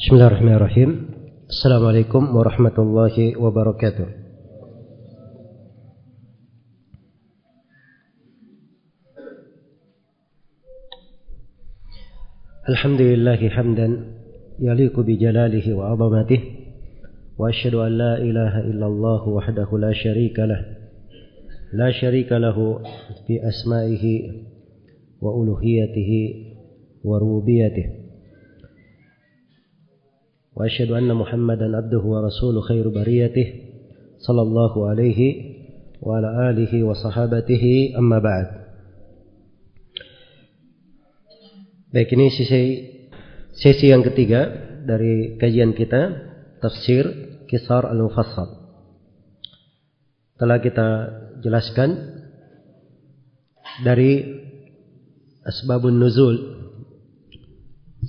بسم الله الرحمن الرحيم السلام عليكم ورحمة الله وبركاته الحمد لله حمدا يليق بجلاله وعظمته وأشهد أن لا إله إلا الله وحده لا شريك له لا شريك له في أسمائه وألوهيته وربوبيته وأشهد أن محمدا عبده ورسوله خير بريته صلى الله عليه وعلى آله وصحابته أما بعد Baik ini sesi sesi yang ketiga dari kajian kita tafsir Kisar Al-Mufassal. Telah kita jelaskan dari asbabun nuzul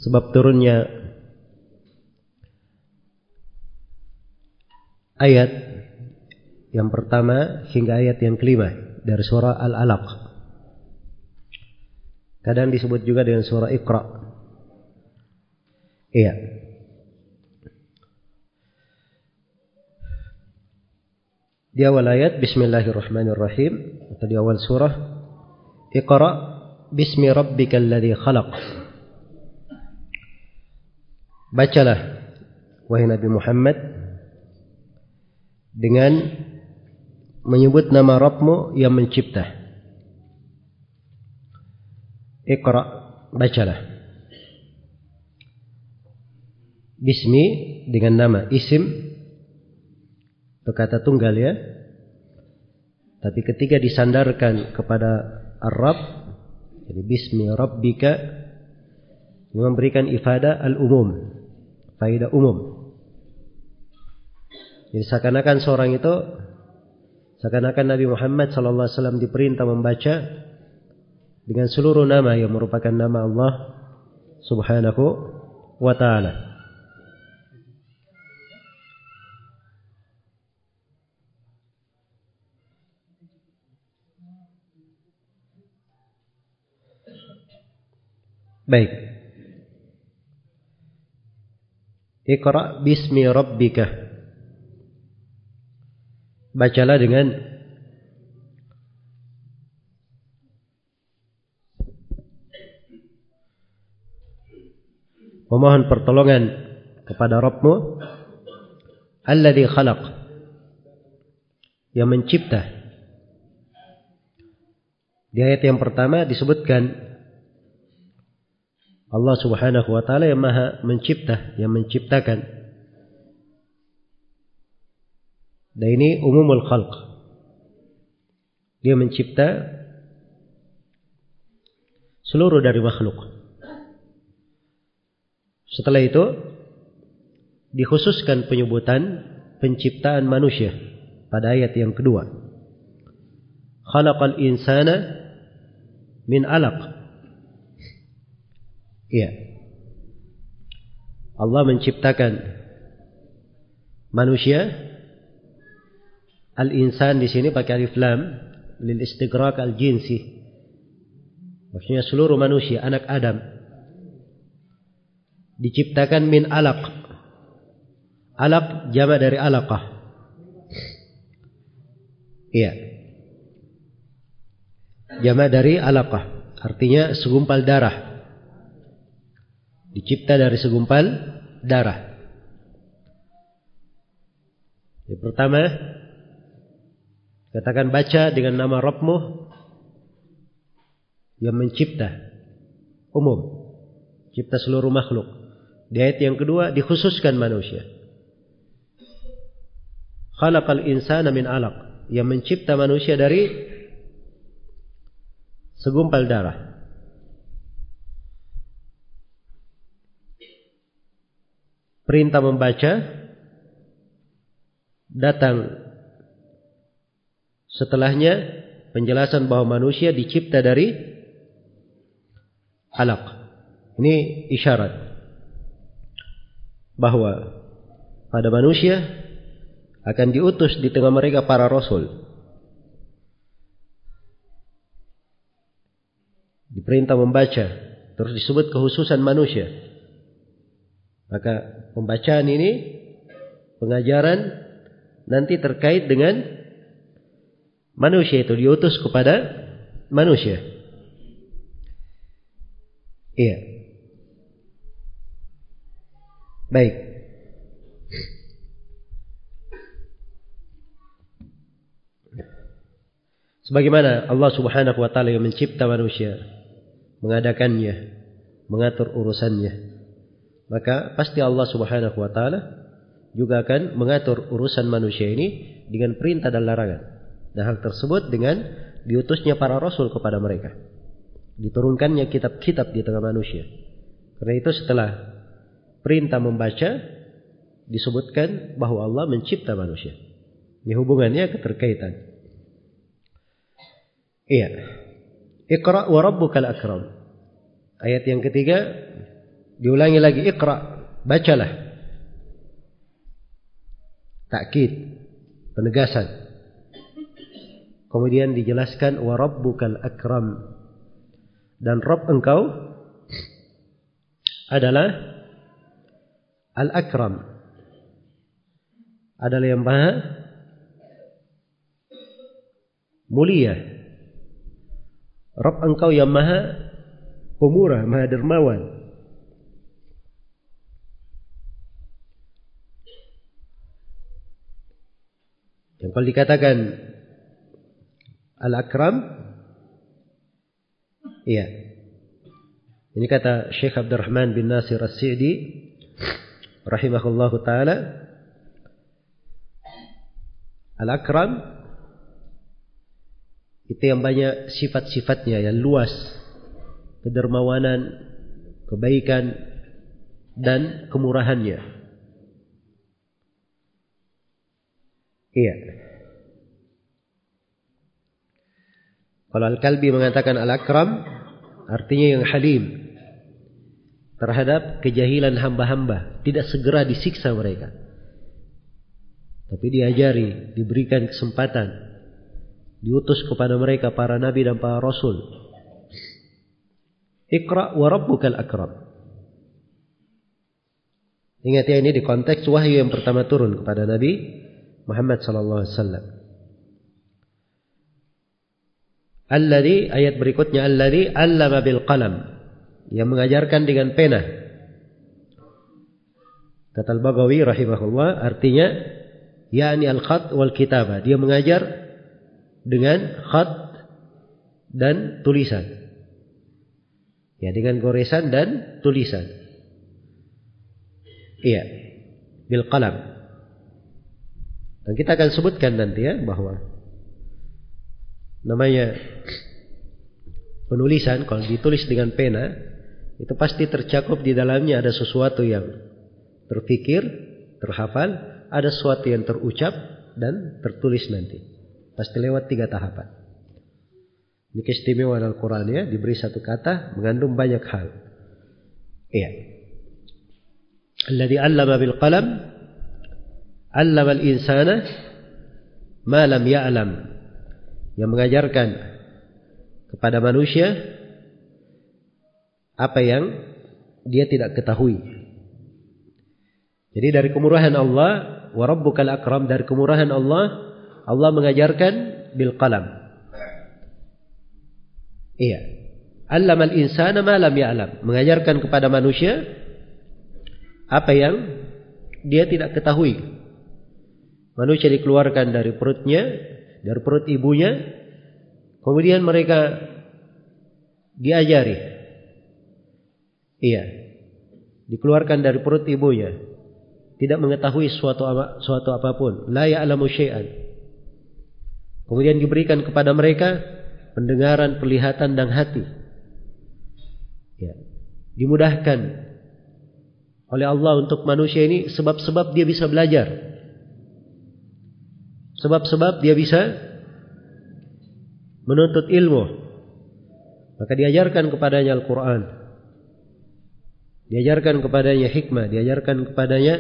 sebab turunnya ayat yang pertama hingga ayat yang kelima dari surah Al-Alaq. Kadang disebut juga dengan surah Iqra. Iya. Di awal ayat Bismillahirrahmanirrahim atau di awal surah Iqra bismi rabbikal ladzi khalaq. Bacalah wahai Nabi Muhammad dengan menyebut nama Rabbmu yang mencipta. Iqra, bacalah. Bismi dengan nama isim itu kata tunggal ya. Tapi ketika disandarkan kepada Ar-Rabb jadi bismi rabbika memberikan ifadah al-umum, faedah umum. Jadi seakan-akan seorang itu seakan-akan Nabi Muhammad sallallahu alaihi wasallam diperintah membaca dengan seluruh nama yang merupakan nama Allah Subhanahu wa taala. Baik. Iqra bismi rabbika bacalah dengan memohon pertolongan kepada Rabbmu alladhi khalaq yang mencipta di ayat yang pertama disebutkan Allah Subhanahu wa taala yang Maha mencipta, yang menciptakan. Dan ini umumul khalq. Dia mencipta seluruh dari makhluk. Setelah itu dikhususkan penyebutan penciptaan manusia pada ayat yang kedua. Khalaqal insana min alaq. Iya. Allah menciptakan manusia Al-insan di sini pakai alif lam lil istighraq al-jinsi. Maksudnya seluruh manusia, anak Adam diciptakan min alaq. Alaq jama dari alaqah. Iya. Jama dari alaqah. Artinya segumpal darah. Dicipta dari segumpal darah. Yang pertama Katakan baca dengan nama Rabbmu yang mencipta umum, cipta seluruh makhluk. Di ayat yang kedua dikhususkan manusia. Khalaqal insana min alaq yang mencipta manusia dari segumpal darah. Perintah membaca datang Setelahnya penjelasan bahwa manusia dicipta dari alaq. Ini isyarat bahwa pada manusia akan diutus di tengah mereka para rasul. Diperintah membaca, terus disebut kehususan manusia. Maka pembacaan ini pengajaran nanti terkait dengan manusia itu diutus kepada manusia. Iya. Baik. Sebagaimana Allah Subhanahu wa taala yang mencipta manusia, mengadakannya, mengatur urusannya. Maka pasti Allah Subhanahu wa taala juga akan mengatur urusan manusia ini dengan perintah dan larangan. Dan hal tersebut dengan diutusnya para rasul kepada mereka. Diturunkannya kitab-kitab di tengah manusia. Karena itu setelah perintah membaca disebutkan bahwa Allah mencipta manusia. Ini hubungannya keterkaitan. Iya. Iqra wa rabbukal akram. Ayat yang ketiga diulangi lagi Iqra, bacalah. Takkid, penegasan. Kemudian dijelaskan wa rabbukal akram. Dan Rabb engkau adalah al-akram. Adalah yang maha mulia. Rabb engkau yang maha pemurah, maha dermawan. Yang kalau dikatakan Al-Akram. Iya. Ini kata Syekh Abdurrahman bin Nasir As-Sidi Rahimahullahu ta'ala. Al-Akram Itu yang banyak sifat-sifatnya Yang luas. Kedermawanan Kebaikan Dan kemurahannya. Iya Kalau Al-Kalbi mengatakan Al-Akram artinya yang halim terhadap kejahilan hamba-hamba, tidak segera disiksa mereka. Tapi diajari, diberikan kesempatan, diutus kepada mereka para nabi dan para rasul. Iqra wa rabbukal akram. Ingat ya ini di konteks wahyu yang pertama turun kepada Nabi Muhammad sallallahu alaihi wasallam. Alladhi ayat berikutnya alladhi allama bil qalam yang mengajarkan dengan pena. Kata Al-Baghawi rahimahullah artinya yakni al-khat wal kitabah. Dia mengajar dengan khat dan tulisan. Ya, dengan goresan dan tulisan. Iya. Bil qalam. Dan kita akan sebutkan nanti ya bahwa namanya penulisan kalau ditulis dengan pena itu pasti tercakup di dalamnya ada sesuatu yang terpikir, terhafal, ada sesuatu yang terucap dan tertulis nanti. Pasti lewat tiga tahapan. Ini keistimewaan Al-Quran ya, diberi satu kata mengandung banyak hal. Iya. Alladhi allama bil qalam allama al-insana ma lam ya'lam yang mengajarkan kepada manusia apa yang dia tidak ketahui. Jadi dari kemurahan Allah, wa rabbukal akram dari kemurahan Allah, Allah mengajarkan bil qalam. Iya. Allamal insana ma lam ya'lam, mengajarkan kepada manusia apa yang dia tidak ketahui. Manusia dikeluarkan dari perutnya dari perut ibunya kemudian mereka diajari. Iya dikeluarkan dari perut ibunya. Tidak mengetahui suatu suatu apa pun. La ya'lamu syai'an. Kemudian diberikan kepada mereka pendengaran penglihatan dan hati. Ya dimudahkan oleh Allah untuk manusia ini sebab-sebab dia bisa belajar sebab-sebab dia bisa menuntut ilmu. Maka diajarkan kepadanya Al-Quran. Diajarkan kepadanya hikmah. Diajarkan kepadanya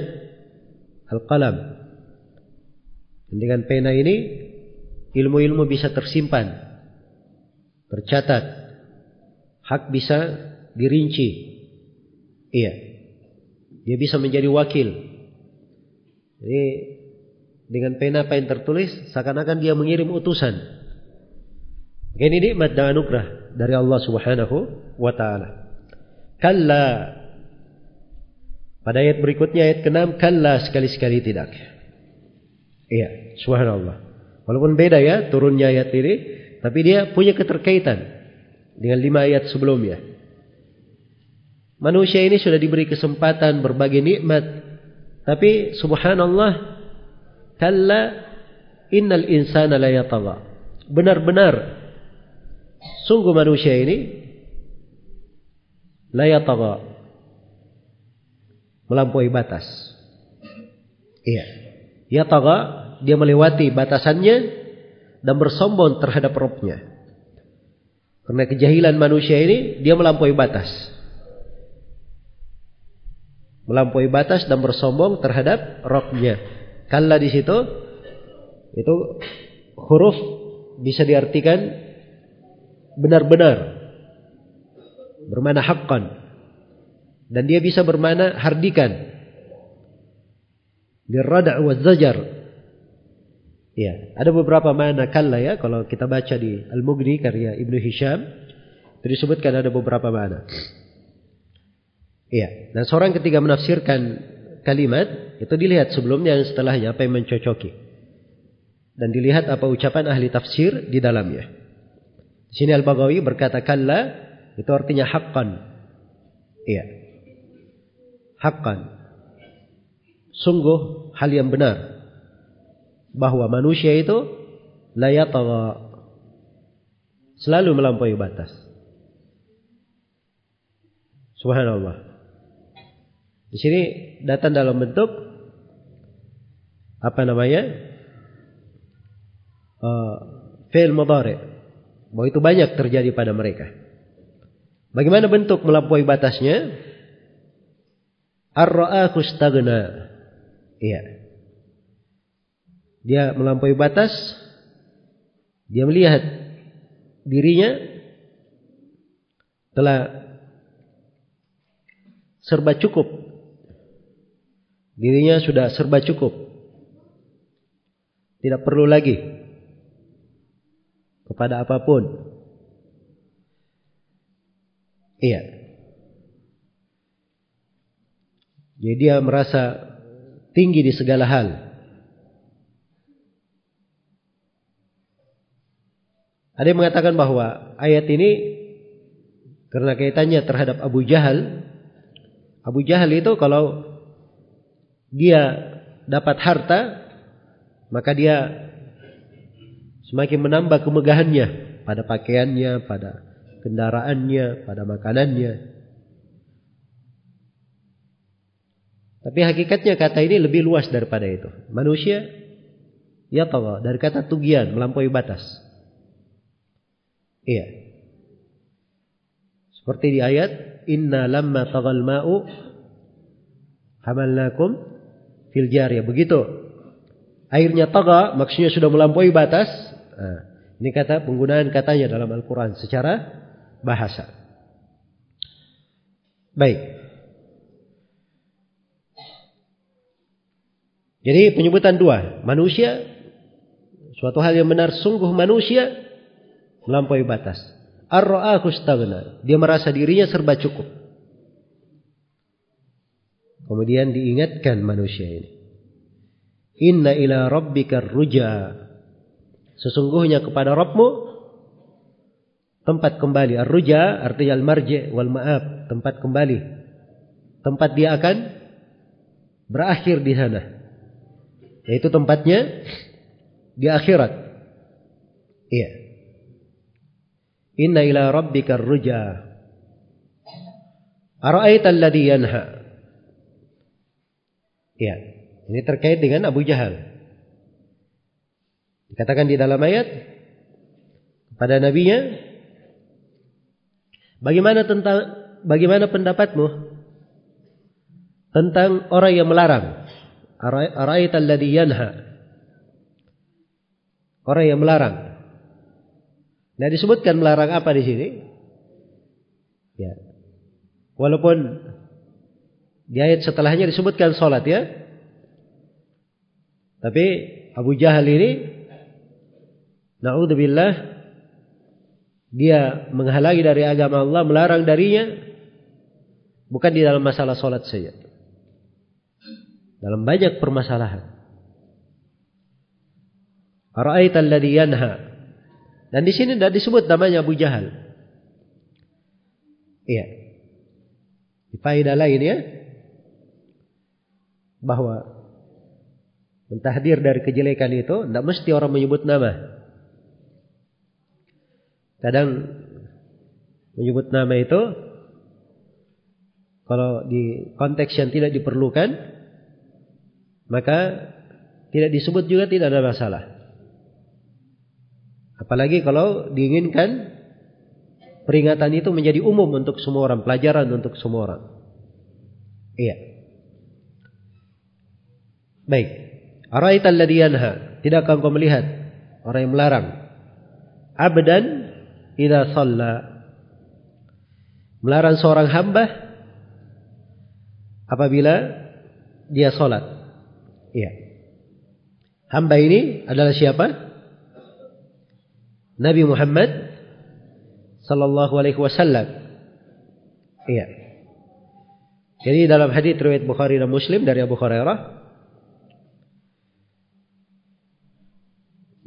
Al-Qalam. Dan dengan pena ini, ilmu-ilmu bisa tersimpan. Tercatat. Hak bisa dirinci. Iya. Dia bisa menjadi wakil. Jadi dengan pena apa yang tertulis seakan-akan dia mengirim utusan. Ini nikmat dan anugerah dari Allah Subhanahu wa taala. Kalla pada ayat berikutnya ayat ke-6 kalla sekali-sekali tidak. Iya, subhanallah. Walaupun beda ya turunnya ayat ini, tapi dia punya keterkaitan dengan lima ayat sebelumnya. Manusia ini sudah diberi kesempatan berbagai nikmat, tapi subhanallah kalla innal insana la yatagha. Benar-benar sungguh manusia ini la yatagha melampaui batas. Iya. Ya taga, dia melewati batasannya dan bersombong terhadap Robnya. Karena kejahilan manusia ini, dia melampaui batas. Melampaui batas dan bersombong terhadap Robnya. Kalla di situ, itu huruf bisa diartikan benar-benar. Bermana hakkan. Dan dia bisa bermana hardikan. Dirada' wa zajar. Ya, ada beberapa makna kalla ya kalau kita baca di Al-Mughni karya Ibnu Hisham disebutkan ada beberapa makna. Iya, dan seorang ketika menafsirkan kalimat itu dilihat sebelumnya dan setelahnya apa yang mencocoki. Dan dilihat apa ucapan ahli tafsir di dalamnya. Di sini Al-Baghawi berkata kalla itu artinya haqqan. Iya haqqan. Sungguh hal yang benar bahwa manusia itu layatagha selalu melampaui batas. Subhanallah. Di sini datang dalam bentuk apa namanya? Uh, fi'il mudhari. Bahwa itu banyak terjadi pada mereka. Bagaimana bentuk melampaui batasnya? Ar-ra'ahu stagna. Iya. Dia melampaui batas. Dia melihat dirinya telah serba cukup. Dirinya sudah serba cukup. Tidak perlu lagi kepada apa pun. Iya. Jadi dia merasa tinggi di segala hal. Ada yang mengatakan bahwa ayat ini karena kaitannya terhadap Abu Jahal. Abu Jahal itu kalau dia dapat harta, maka dia semakin menambah kemegahannya pada pakaiannya, pada kendaraannya, pada makanannya. Tapi hakikatnya kata ini lebih luas daripada itu. Manusia ya tahu dari kata tugian melampaui batas. Iya. Seperti di ayat inna lamma tagal ma'u hamalnakum fil jariyah. Begitu. Airnya taga maksudnya sudah melampaui batas. Nah, ini kata penggunaan katanya dalam Al-Quran secara bahasa. Baik. Jadi penyebutan dua, manusia suatu hal yang benar sungguh manusia melampaui batas. Ar-ra'ahu Dia merasa dirinya serba cukup. Kemudian diingatkan manusia ini. Inna ila rabbika ruja. Sesungguhnya kepada Rabbmu tempat kembali. Ar-ruja artinya al-marji wal ma'ab, tempat kembali. Tempat dia akan berakhir di sana. Yaitu tempatnya di akhirat. Iya. Inna ila rabbika ruja. Ara'aita alladhi yanha. Iya. Ini terkait dengan Abu Jahal. Dikatakan di dalam ayat pada nabinya bagaimana tentang bagaimana pendapatmu tentang orang yang melarang Araita alladhi. Orang yang melarang. Nah disebutkan melarang apa di sini? Ya. Walaupun Di ayat setelahnya disebutkan sholat ya. Tapi Abu Jahal ini, naudzubillah, dia menghalangi dari agama Allah, melarang darinya, bukan di dalam masalah sholat saja. Dalam banyak permasalahan. Ara'aita alladhi yanha. Dan di sini tidak disebut namanya Abu Jahal. Iya. Di faedah lain ya. Bahwa mentahdir dari kejelekan itu tidak mesti orang menyebut nama. Kadang menyebut nama itu kalau di konteks yang tidak diperlukan maka tidak disebut juga tidak ada masalah. Apalagi kalau diinginkan peringatan itu menjadi umum untuk semua orang, pelajaran untuk semua orang. Iya. Baik. Ara'aita alladhi yanha? Tidakkah engkau melihat orang yang melarang? Abdan idza shalla. Melarang seorang hamba apabila dia salat. Iya. Hamba ini adalah siapa? Nabi Muhammad sallallahu alaihi wasallam. Iya. Jadi dalam hadis riwayat Bukhari dan Muslim dari Abu Hurairah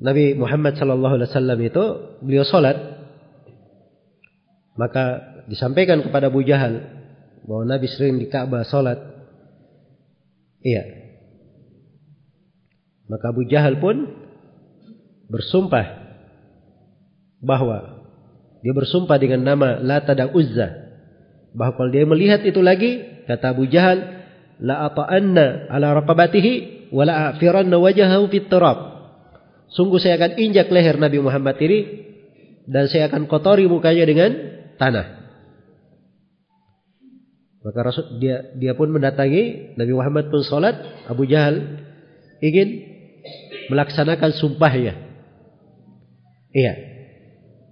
Nabi Muhammad sallallahu alaihi wasallam itu beliau salat maka disampaikan kepada Abu Jahal bahwa Nabi sering di Ka'bah salat. Iya. Maka Abu Jahal pun bersumpah bahwa dia bersumpah dengan nama Lata dan Uzza bahwa kalau dia melihat itu lagi kata Abu Jahal la ata'anna ala raqabatihi wa la afiranna fit sungguh saya akan injak leher Nabi Muhammad ini dan saya akan kotori mukanya dengan tanah maka Rasul dia dia pun mendatangi Nabi Muhammad pun salat Abu Jahal ingin melaksanakan sumpahnya iya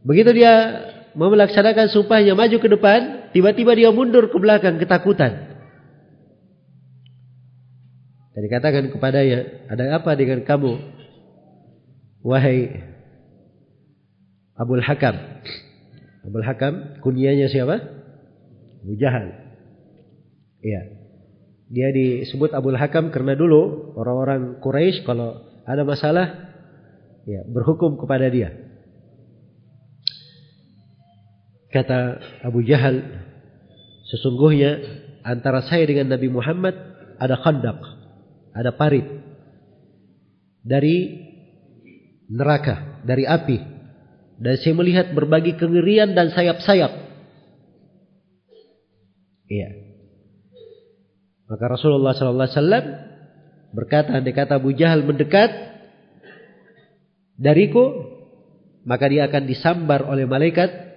Begitu dia mau melaksanakan sumpahnya maju ke depan, tiba-tiba dia mundur ke belakang ketakutan. Dan dikatakan kepadanya, ada apa dengan kamu? Wahai Abul Hakam. Abul Hakam, kunyanya siapa? Abu Jahal. Iya. Dia disebut Abul Hakam karena dulu orang-orang Quraisy kalau ada masalah ya berhukum kepada dia. Kata Abu Jahal, sesungguhnya antara saya dengan Nabi Muhammad ada khandak, ada parit dari neraka, dari api. Dan saya melihat berbagai kengerian dan sayap-sayap. Iya. Maka Rasulullah sallallahu alaihi wasallam berkata, andai kata Abu Jahal mendekat dariku, maka dia akan disambar oleh malaikat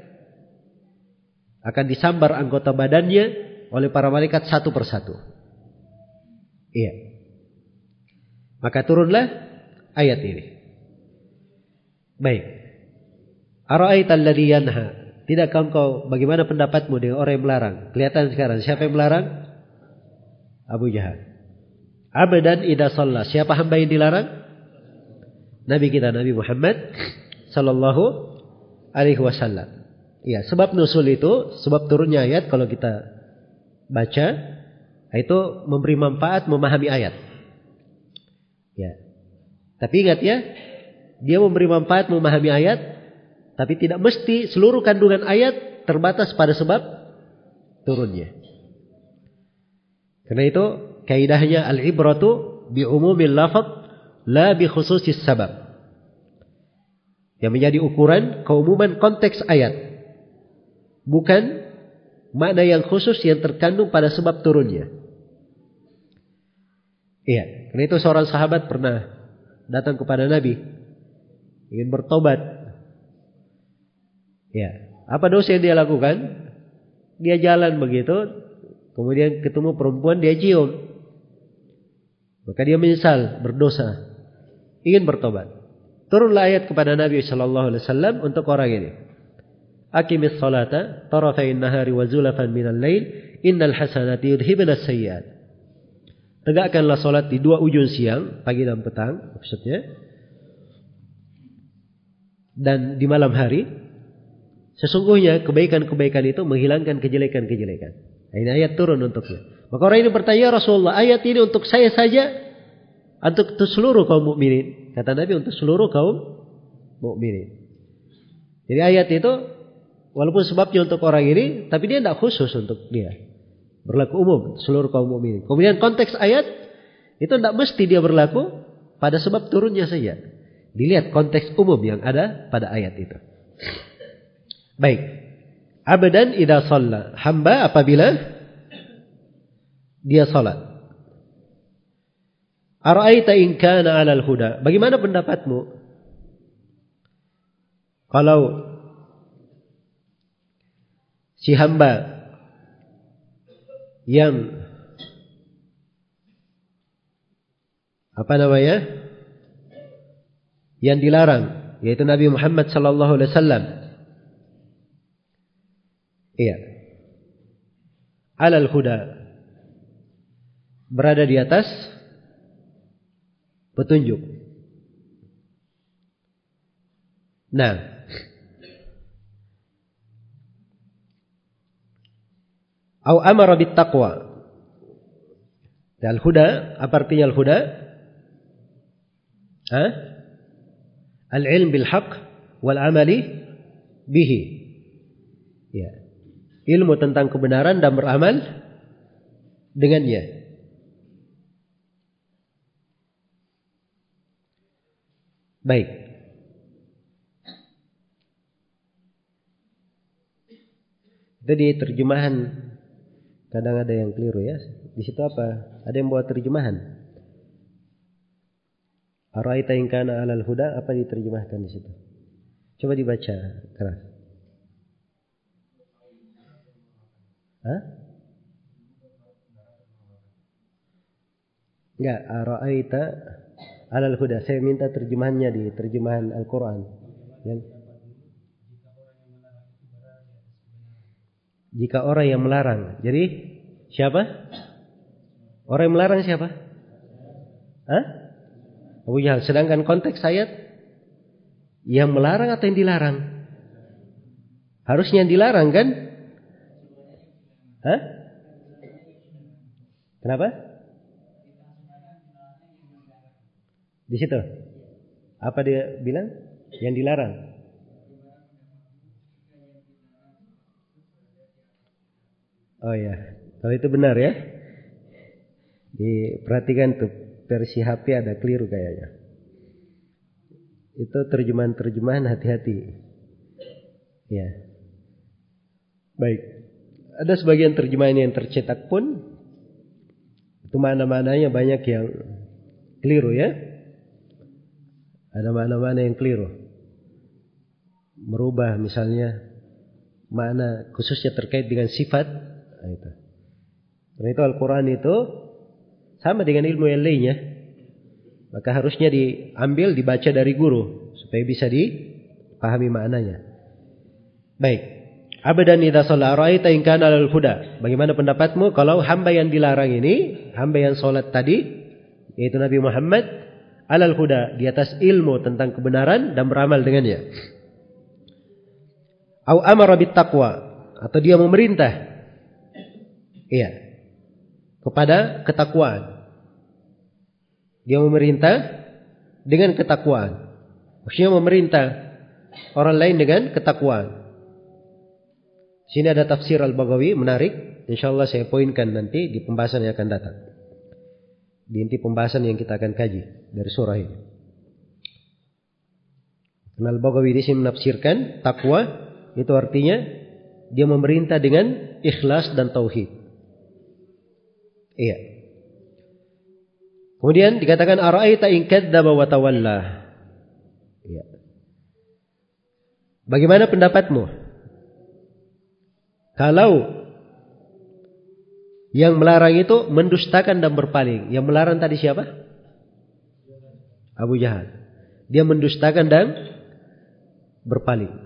akan disambar anggota badannya oleh para malaikat satu persatu. Iya. Maka turunlah ayat ini. Baik. Ara'aita alladhi yanha? Tidakkah engkau bagaimana pendapatmu dengan orang yang melarang? Kelihatan sekarang siapa yang melarang? Abu Jahal. Abdan idza shalla. Siapa hamba yang dilarang? Nabi kita Nabi Muhammad sallallahu alaihi wasallam. Ya, sebab nusul itu, sebab turunnya ayat kalau kita baca itu memberi manfaat memahami ayat. Ya. Tapi ingat ya, dia memberi manfaat memahami ayat, tapi tidak mesti seluruh kandungan ayat terbatas pada sebab turunnya. Karena itu kaidahnya al-ibratu bi umumil lafaz la bi khususis sabab. Yang menjadi ukuran keumuman konteks ayat bukan makna yang khusus yang terkandung pada sebab turunnya. Iya, karena itu seorang sahabat pernah datang kepada Nabi ingin bertobat. Ya, apa dosa yang dia lakukan? Dia jalan begitu, kemudian ketemu perempuan dia cium. Maka dia menyesal, berdosa, ingin bertobat. Turunlah ayat kepada Nabi Shallallahu Alaihi Wasallam untuk orang ini. Aqimis salata tarafain nahari wa zulafan minal lail innal hasanati yudhibna sayyi'at. Tegakkanlah salat di dua ujung siang, pagi dan petang maksudnya. Dan di malam hari sesungguhnya kebaikan-kebaikan itu menghilangkan kejelekan-kejelekan. Ini ayat turun untuknya. Maka orang ini bertanya Rasulullah, ayat ini untuk saya saja untuk seluruh kaum mukminin. Kata Nabi untuk seluruh kaum mukminin. Jadi ayat itu walaupun sebabnya untuk orang ini, tapi dia tidak khusus untuk dia. Berlaku umum seluruh kaum mukminin. Kemudian konteks ayat itu tidak mesti dia berlaku pada sebab turunnya saja. Dilihat konteks umum yang ada pada ayat itu. Baik. Abadan idza shalla. Hamba apabila dia salat. Ara'aita in kana 'alal huda. Bagaimana pendapatmu? Kalau si hamba yang apa namanya? Yang dilarang yaitu Nabi Muhammad sallallahu alaihi wasallam Iya. Alal huda. Berada di atas petunjuk. Nah. Au amara bit taqwa. Al-huda, apa artinya al-huda? Hah? Al-ilm bil haq wal amali bihi. Ya ilmu tentang kebenaran dan beramal dengannya. Baik. Itu di terjemahan kadang ada yang keliru ya. Di situ apa? Ada yang buat terjemahan. Araita in kana alal huda apa diterjemahkan di situ? Coba dibaca keras. Hah? Enggak, ara'aita alal huda. Saya minta terjemahannya di terjemahan Al-Qur'an. Yang Jika orang yang melarang. Jadi siapa? Orang yang melarang siapa? Hah? Abu Jahal. Sedangkan konteks ayat yang melarang atau yang dilarang? Harusnya yang dilarang kan? Hah? Kenapa? Di situ. Apa dia bilang? Yang dilarang. Oh ya, kalau itu benar ya. Diperhatikan tuh versi HP ada keliru kayaknya. Itu terjemahan-terjemahan hati-hati. Ya. Baik ada sebagian terjemahan yang tercetak pun itu mana-mananya banyak yang keliru ya. Ada mana-mana yang keliru. Merubah misalnya mana khususnya terkait dengan sifat. Nah, itu. Karena itu Al-Quran itu sama dengan ilmu yang lainnya. Maka harusnya diambil, dibaca dari guru. Supaya bisa dipahami maknanya. Baik. Abadan idza shalla ra'aita in kana al huda. Bagaimana pendapatmu kalau hamba yang dilarang ini, hamba yang salat tadi yaitu Nabi Muhammad alal huda, di atas ilmu tentang kebenaran dan beramal dengannya. Au amara bit taqwa atau dia memerintah iya kepada ketakwaan. Dia memerintah dengan ketakwaan. Maksudnya memerintah orang lain dengan ketakwaan. Sini ada tafsir Al-Baghawi menarik. Insyaallah saya poinkan nanti di pembahasan yang akan datang. Di inti pembahasan yang kita akan kaji dari surah ini. Karena Al-Baghawi di sini menafsirkan takwa itu artinya dia memerintah dengan ikhlas dan tauhid. Iya. Kemudian dikatakan ara'aita in kadzdzaba wa tawalla. Iya. Bagaimana pendapatmu? Kalau yang melarang itu mendustakan dan berpaling. Yang melarang tadi siapa? Abu Jahal. Dia mendustakan dan berpaling.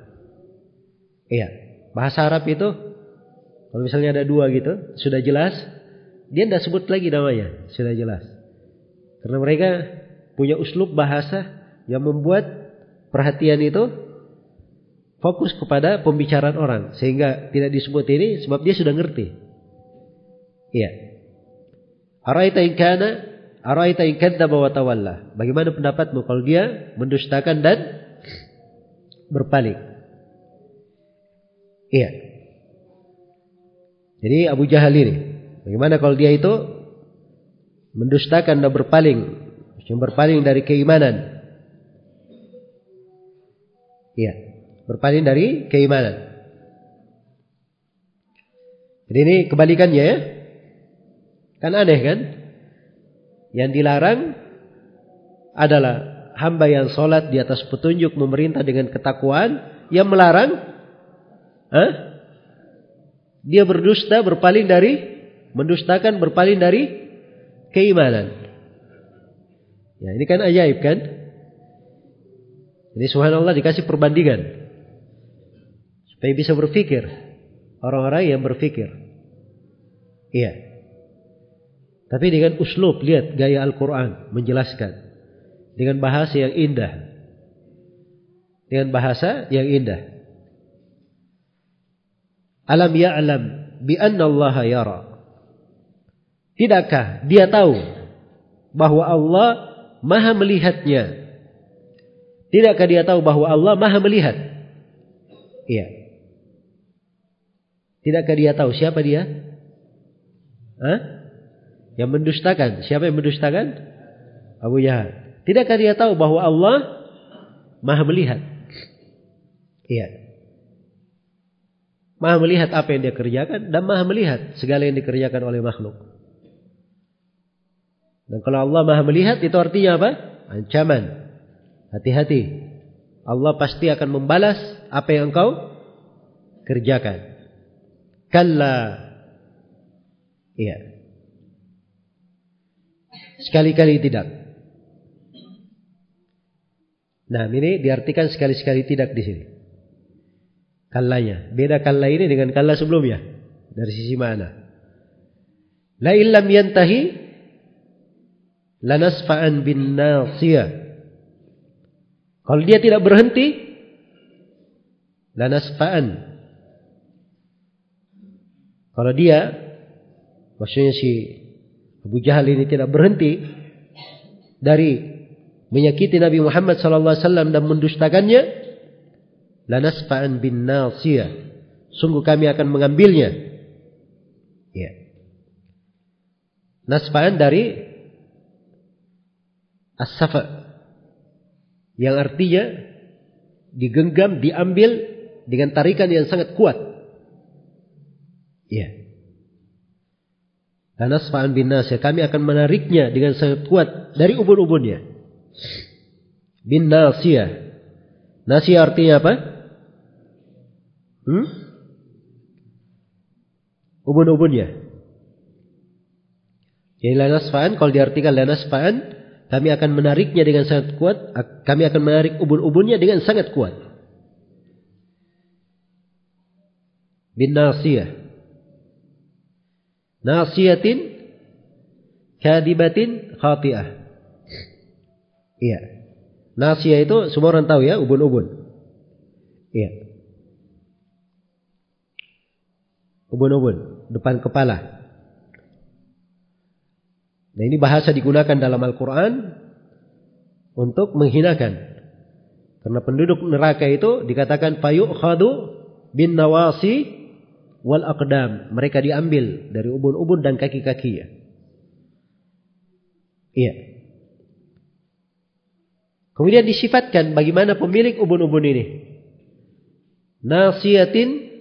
Iya. Bahasa Arab itu kalau misalnya ada dua gitu, sudah jelas, dia tidak sebut lagi namanya, sudah jelas. Karena mereka punya uslub bahasa yang membuat perhatian itu fokus kepada pembicaraan orang sehingga tidak disebut ini sebab dia sudah ngerti. Iya. Araita in kana araita in kadzdzaba wa tawalla. Bagaimana pendapatmu kalau dia mendustakan dan berpaling? Iya. Jadi Abu Jahal ini, bagaimana kalau dia itu mendustakan dan berpaling, yang berpaling dari keimanan? Iya, berpaling dari keimanan. Jadi ini kebalikannya ya. Kan aneh kan? Yang dilarang adalah hamba yang sholat di atas petunjuk memerintah dengan ketakwaan. Yang melarang, huh? dia berdusta berpaling dari, mendustakan berpaling dari keimanan. Ya ini kan ajaib kan? Jadi subhanallah dikasih perbandingan. Supaya bisa berpikir. Orang-orang yang berpikir. Iya. Tapi dengan uslub, lihat gaya Al-Quran menjelaskan. Dengan bahasa yang indah. Dengan bahasa yang indah. Alam ya'lam bi anna Allah yara. Tidakkah dia tahu bahwa Allah maha melihatnya Tidakkah dia tahu bahwa Allah maha melihat? Iya. Tidakkah dia tahu siapa dia? Hah? Yang mendustakan. Siapa yang mendustakan? Abu Jahal. Tidakkah dia tahu bahwa Allah maha melihat? Iya. Maha melihat apa yang dia kerjakan dan maha melihat segala yang dikerjakan oleh makhluk. Dan kalau Allah maha melihat itu artinya apa? Ancaman. Hati-hati. Allah pasti akan membalas apa yang engkau kerjakan. Kalla. Iya. Sekali-kali tidak. Nah, ini diartikan sekali-sekali tidak di sini. Kallanya. Beda kalla ini dengan kalla sebelumnya. Dari sisi mana? La illam yantahi lanasfa'an bin nasiyah. Kalau dia tidak berhenti, lanasfa'an. Kalau dia, maksudnya si Abu Jahal ini tidak berhenti dari menyakiti Nabi Muhammad wasallam dan mendustakannya, lanasfa'an bin nasiyah. Sungguh kami akan mengambilnya. Ya. Nasfa'an dari as-safa yang artinya digenggam, diambil dengan tarikan yang sangat kuat. Ya. Dan asfa'an bin nasir. Kami akan menariknya dengan sangat kuat dari ubun-ubunnya. Bin nasiyah. Nasiyah artinya apa? Hmm? Ubun-ubunnya. Jadi lanasfa'an kalau diartikan lanasfa'an kami akan menariknya dengan sangat kuat. Kami akan menarik ubun-ubunnya dengan sangat kuat. Bin nasiyah. Nasiyatin kadibatin khati'ah. Iya. Nasiyah itu semua orang tahu ya, ubun-ubun. Iya. Ubun-ubun, depan kepala. Nah ini bahasa digunakan dalam Al-Quran untuk menghinakan. Karena penduduk neraka itu dikatakan khadu bin nawasi wal aqdam. Mereka diambil dari ubun-ubun dan kaki-kakinya. Iya. Kemudian disifatkan bagaimana pemilik ubun-ubun ini. Nasiyatin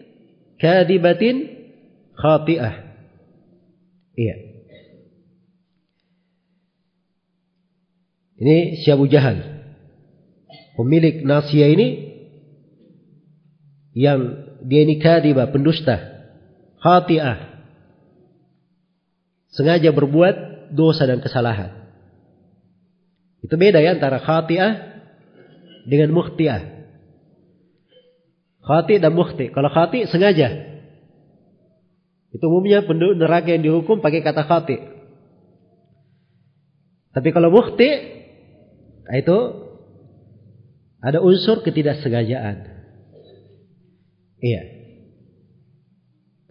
kadibatin khati'ah. Iya. Ini si Abu Jahal. Pemilik Nasia ini yang dia ini kadibah, pendusta, khati'ah. Sengaja berbuat dosa dan kesalahan. Itu beda ya antara khati'ah dengan mukhti'ah. Khati dan mukhti. Kalau khati sengaja. Itu umumnya penduduk neraka yang dihukum pakai kata khati. Tapi kalau mukhti itu ada unsur ketidaksengajaan. Iya.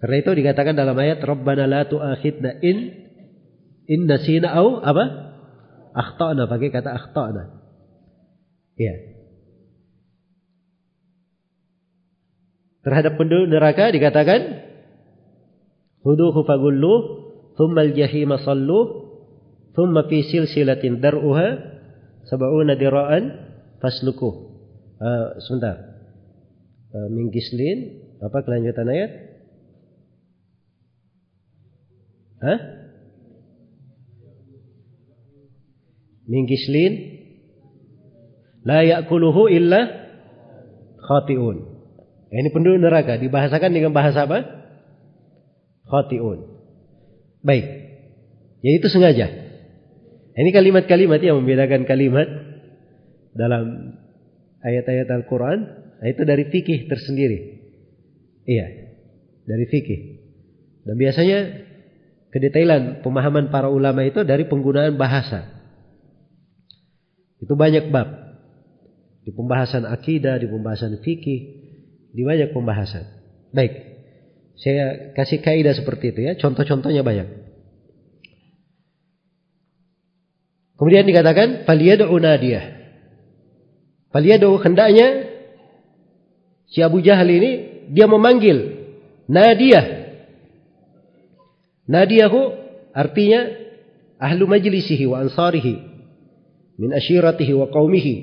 Karena itu dikatakan dalam ayat Rabbana la tu'akhidna in in nasina au apa? Akhtana pakai kata akhtana. Iya. terhadap penduduk neraka dikatakan huduhu fagullu thumma al-jahima sallu thumma fi silsilatin dar'uha sab'una dira'an fasluku uh, sebentar uh, min gislin apa kelanjutan ayat Hah? Min gislin la ya'kuluhu illa khati'un ini penduduk neraka dibahasakan dengan bahasa apa? Khatiun. Baik. Ya itu sengaja. Ini kalimat-kalimat yang membedakan kalimat dalam ayat-ayat Al-Quran. Itu dari fikih tersendiri. Iya. Dari fikih. Dan biasanya kedetailan pemahaman para ulama itu dari penggunaan bahasa. Itu banyak bab. Di pembahasan akidah, di pembahasan fikih, di banyak pembahasan. Baik. Saya kasih kaidah seperti itu ya. Contoh-contohnya banyak. Kemudian dikatakan faliyad'u nadiyah. Faliyad'u hendaknya si Abu Jahal ini dia memanggil nadiyah. Nadiyahu artinya ahlu majlisihi wa ansarihi min ashiratihi wa qaumihi.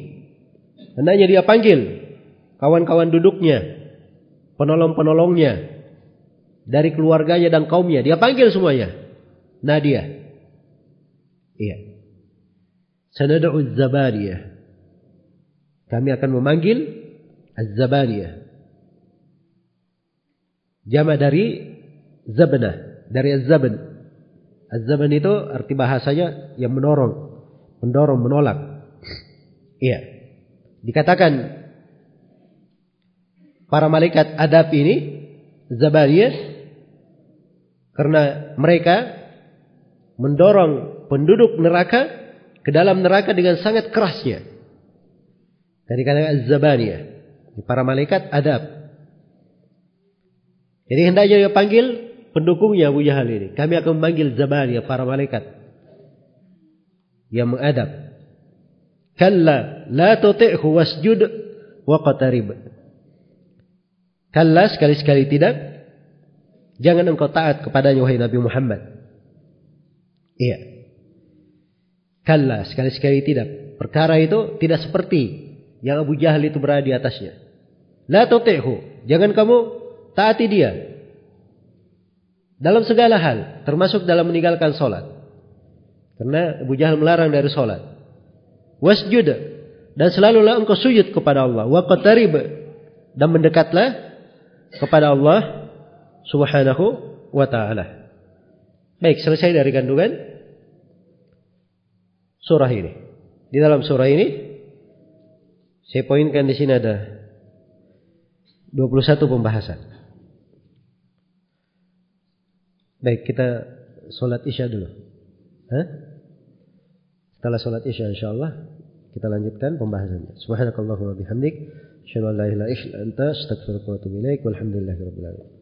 Hendaknya dia panggil kawan-kawan duduknya, penolong-penolongnya, dari keluarganya dan kaumnya. Dia panggil semuanya. Nadia. Iya. Sanad'u zabariyah. Kami akan memanggil az-zabariyah. Jama dari zabna, dari az-zabn. Az-zabn itu arti bahasanya yang mendorong, mendorong, menolak. Iya. Dikatakan para malaikat adab ini Zabariyah karena mereka mendorong penduduk neraka ke dalam neraka dengan sangat kerasnya. Dari kata Zabariyah, para malaikat adab. Jadi hendaknya dia panggil pendukungnya Abu Jahal ini. Kami akan memanggil Zabariyah para malaikat yang mengadab. Kalla la tuti'hu wasjud wa qatarib. Kalla sekali-sekali tidak. Jangan engkau taat kepadanya wahai Nabi Muhammad. Iya. Kalla sekali-sekali tidak. Perkara itu tidak seperti yang Abu Jahal itu berada di atasnya. La tuti'hu. Jangan kamu taati dia. Dalam segala hal. Termasuk dalam meninggalkan sholat. Karena Abu Jahal melarang dari sholat. Wasjud. Dan selalulah engkau sujud kepada Allah. Wa qatarib. Dan mendekatlah kepada Allah Subhanahu wa taala. Baik, selesai dari kandungan surah ini. Di dalam surah ini saya poinkan di sini ada 21 pembahasan. Baik, kita sholat isya dulu. Hah? Setelah sholat isya insyaallah kita lanjutkan pembahasannya. Subhanakallahumma bihamdik. Asyhadu an la ilaha illa anta astaghfiruka wa atubu ilaik. Walhamdulillahirabbil alamin.